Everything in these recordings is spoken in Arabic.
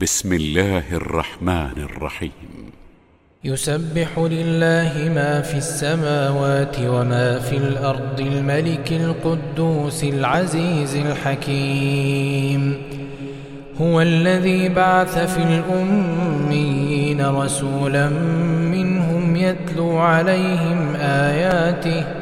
بسم الله الرحمن الرحيم. يسبح لله ما في السماوات وما في الأرض الملك القدوس العزيز الحكيم. هو الذي بعث في الأميين رسولا منهم يتلو عليهم آياته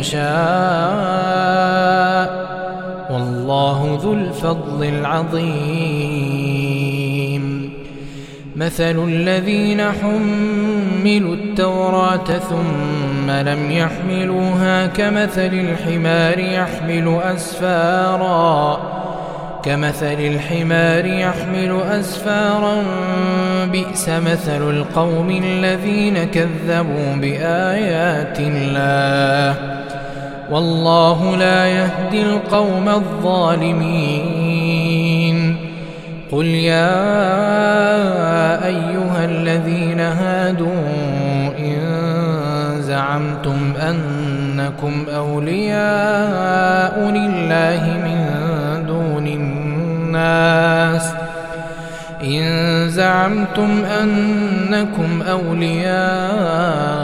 يشاء. والله ذو الفضل العظيم. مثل الذين حملوا التوراة ثم لم يحملوها كمثل الحمار يحمل أسفاراً. كمثل الحمار يحمل أسفارا. بئس مثل القوم الذين كذبوا بآيات الله. والله لا يهدي القوم الظالمين. قل يا أيها الذين هادوا إن زعمتم أنكم أولياء لله من الناس. إن زعمتم أنكم أولياء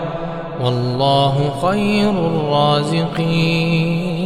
والله خير الرازقين.